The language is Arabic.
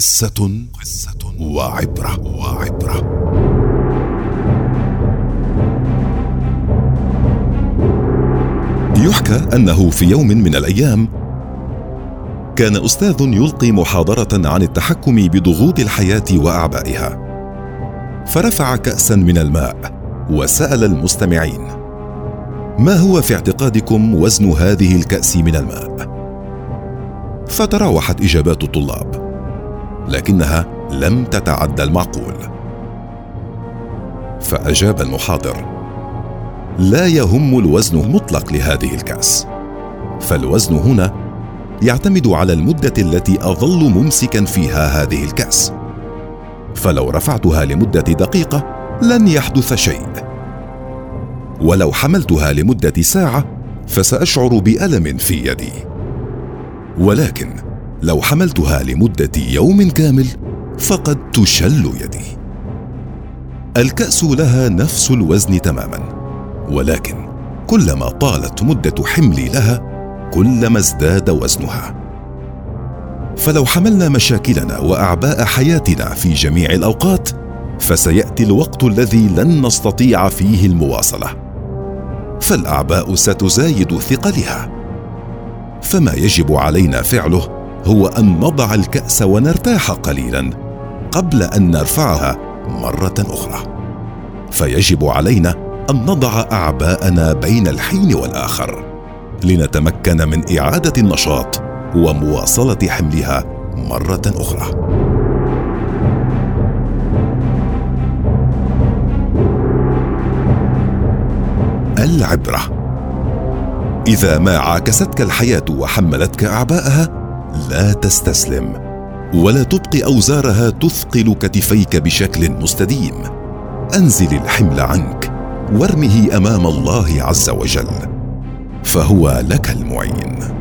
قصة قصة وعبرة. وعبرة. يحكى أنه في يوم من الأيام كان أستاذ يلقي محاضرة عن التحكم بضغوط الحياة وأعبائها. فرفع كأسا من الماء وسأل المستمعين ما هو في اعتقادكم وزن هذه الكأس من الماء؟ فتراوحت إجابات الطلاب. لكنها لم تتعدى المعقول. فأجاب المحاضر لا يهم الوزن المطلق لهذه الكأس. فالوزن هنا يعتمد على المدة التي أظل ممسكا فيها هذه الكأس. فلو رفعتها لمدة دقيقة لن يحدث شيء. ولو حملتها لمدة ساعة فسأشعر بألم في يدي. ولكن لو حملتها لمدة يوم كامل فقد تشل يدي. الكأس لها نفس الوزن تماما ولكن كلما طالت مدة حملي لها كلما ازداد وزنها. فلو حملنا مشاكلنا وأعباء حياتنا في جميع الأوقات فسيأتي الوقت الذي لن نستطيع فيه المواصلة. فالأعباء ستزايد ثقلها. فما يجب علينا فعله هو أن نضع الكأس ونرتاح قليلا قبل أن نرفعها مرة أخرى. فيجب علينا أن نضع أعباءنا بين الحين والآخر لنتمكن من إعادة النشاط ومواصلة حملها مرة أخرى. العبرة. إذا ما عاكستك الحياة وحملتك أعباءها لا تستسلم ولا تبقي أوزارها تثقل كتفيك بشكل مستديم. أنزل الحمل عنك وارمه أمام الله عز وجل فهو لك المعين.